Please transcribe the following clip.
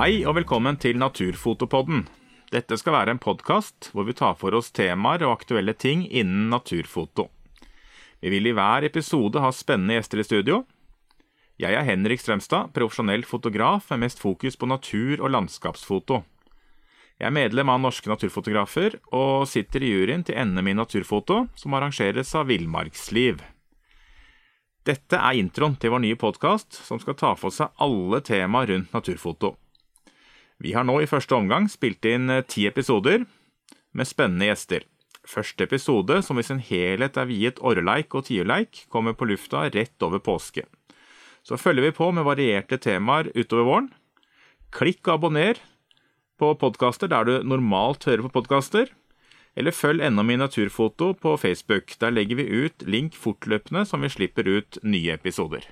Hei og velkommen til Naturfotopodden. Dette skal være en podkast hvor vi tar for oss temaer og aktuelle ting innen naturfoto. Vi vil i hver episode ha spennende gjester i studio. Jeg er Henrik Strømstad, profesjonell fotograf med mest fokus på natur- og landskapsfoto. Jeg er medlem av Norske Naturfotografer og sitter i juryen til NM i naturfoto, som arrangeres av Villmarksliv. Dette er introen til vår nye podkast, som skal ta for seg alle tema rundt naturfoto. Vi har nå i første omgang spilt inn eh, ti episoder med spennende gjester. Første episode, som i sin helhet er viet orreleik og tiurleik, kommer på lufta rett over påske. Så følger vi på med varierte temaer utover våren. Klikk og abonner på podkaster der du normalt hører på podkaster. Eller følg NM i naturfoto på Facebook. Der legger vi ut link fortløpende som vi slipper ut nye episoder.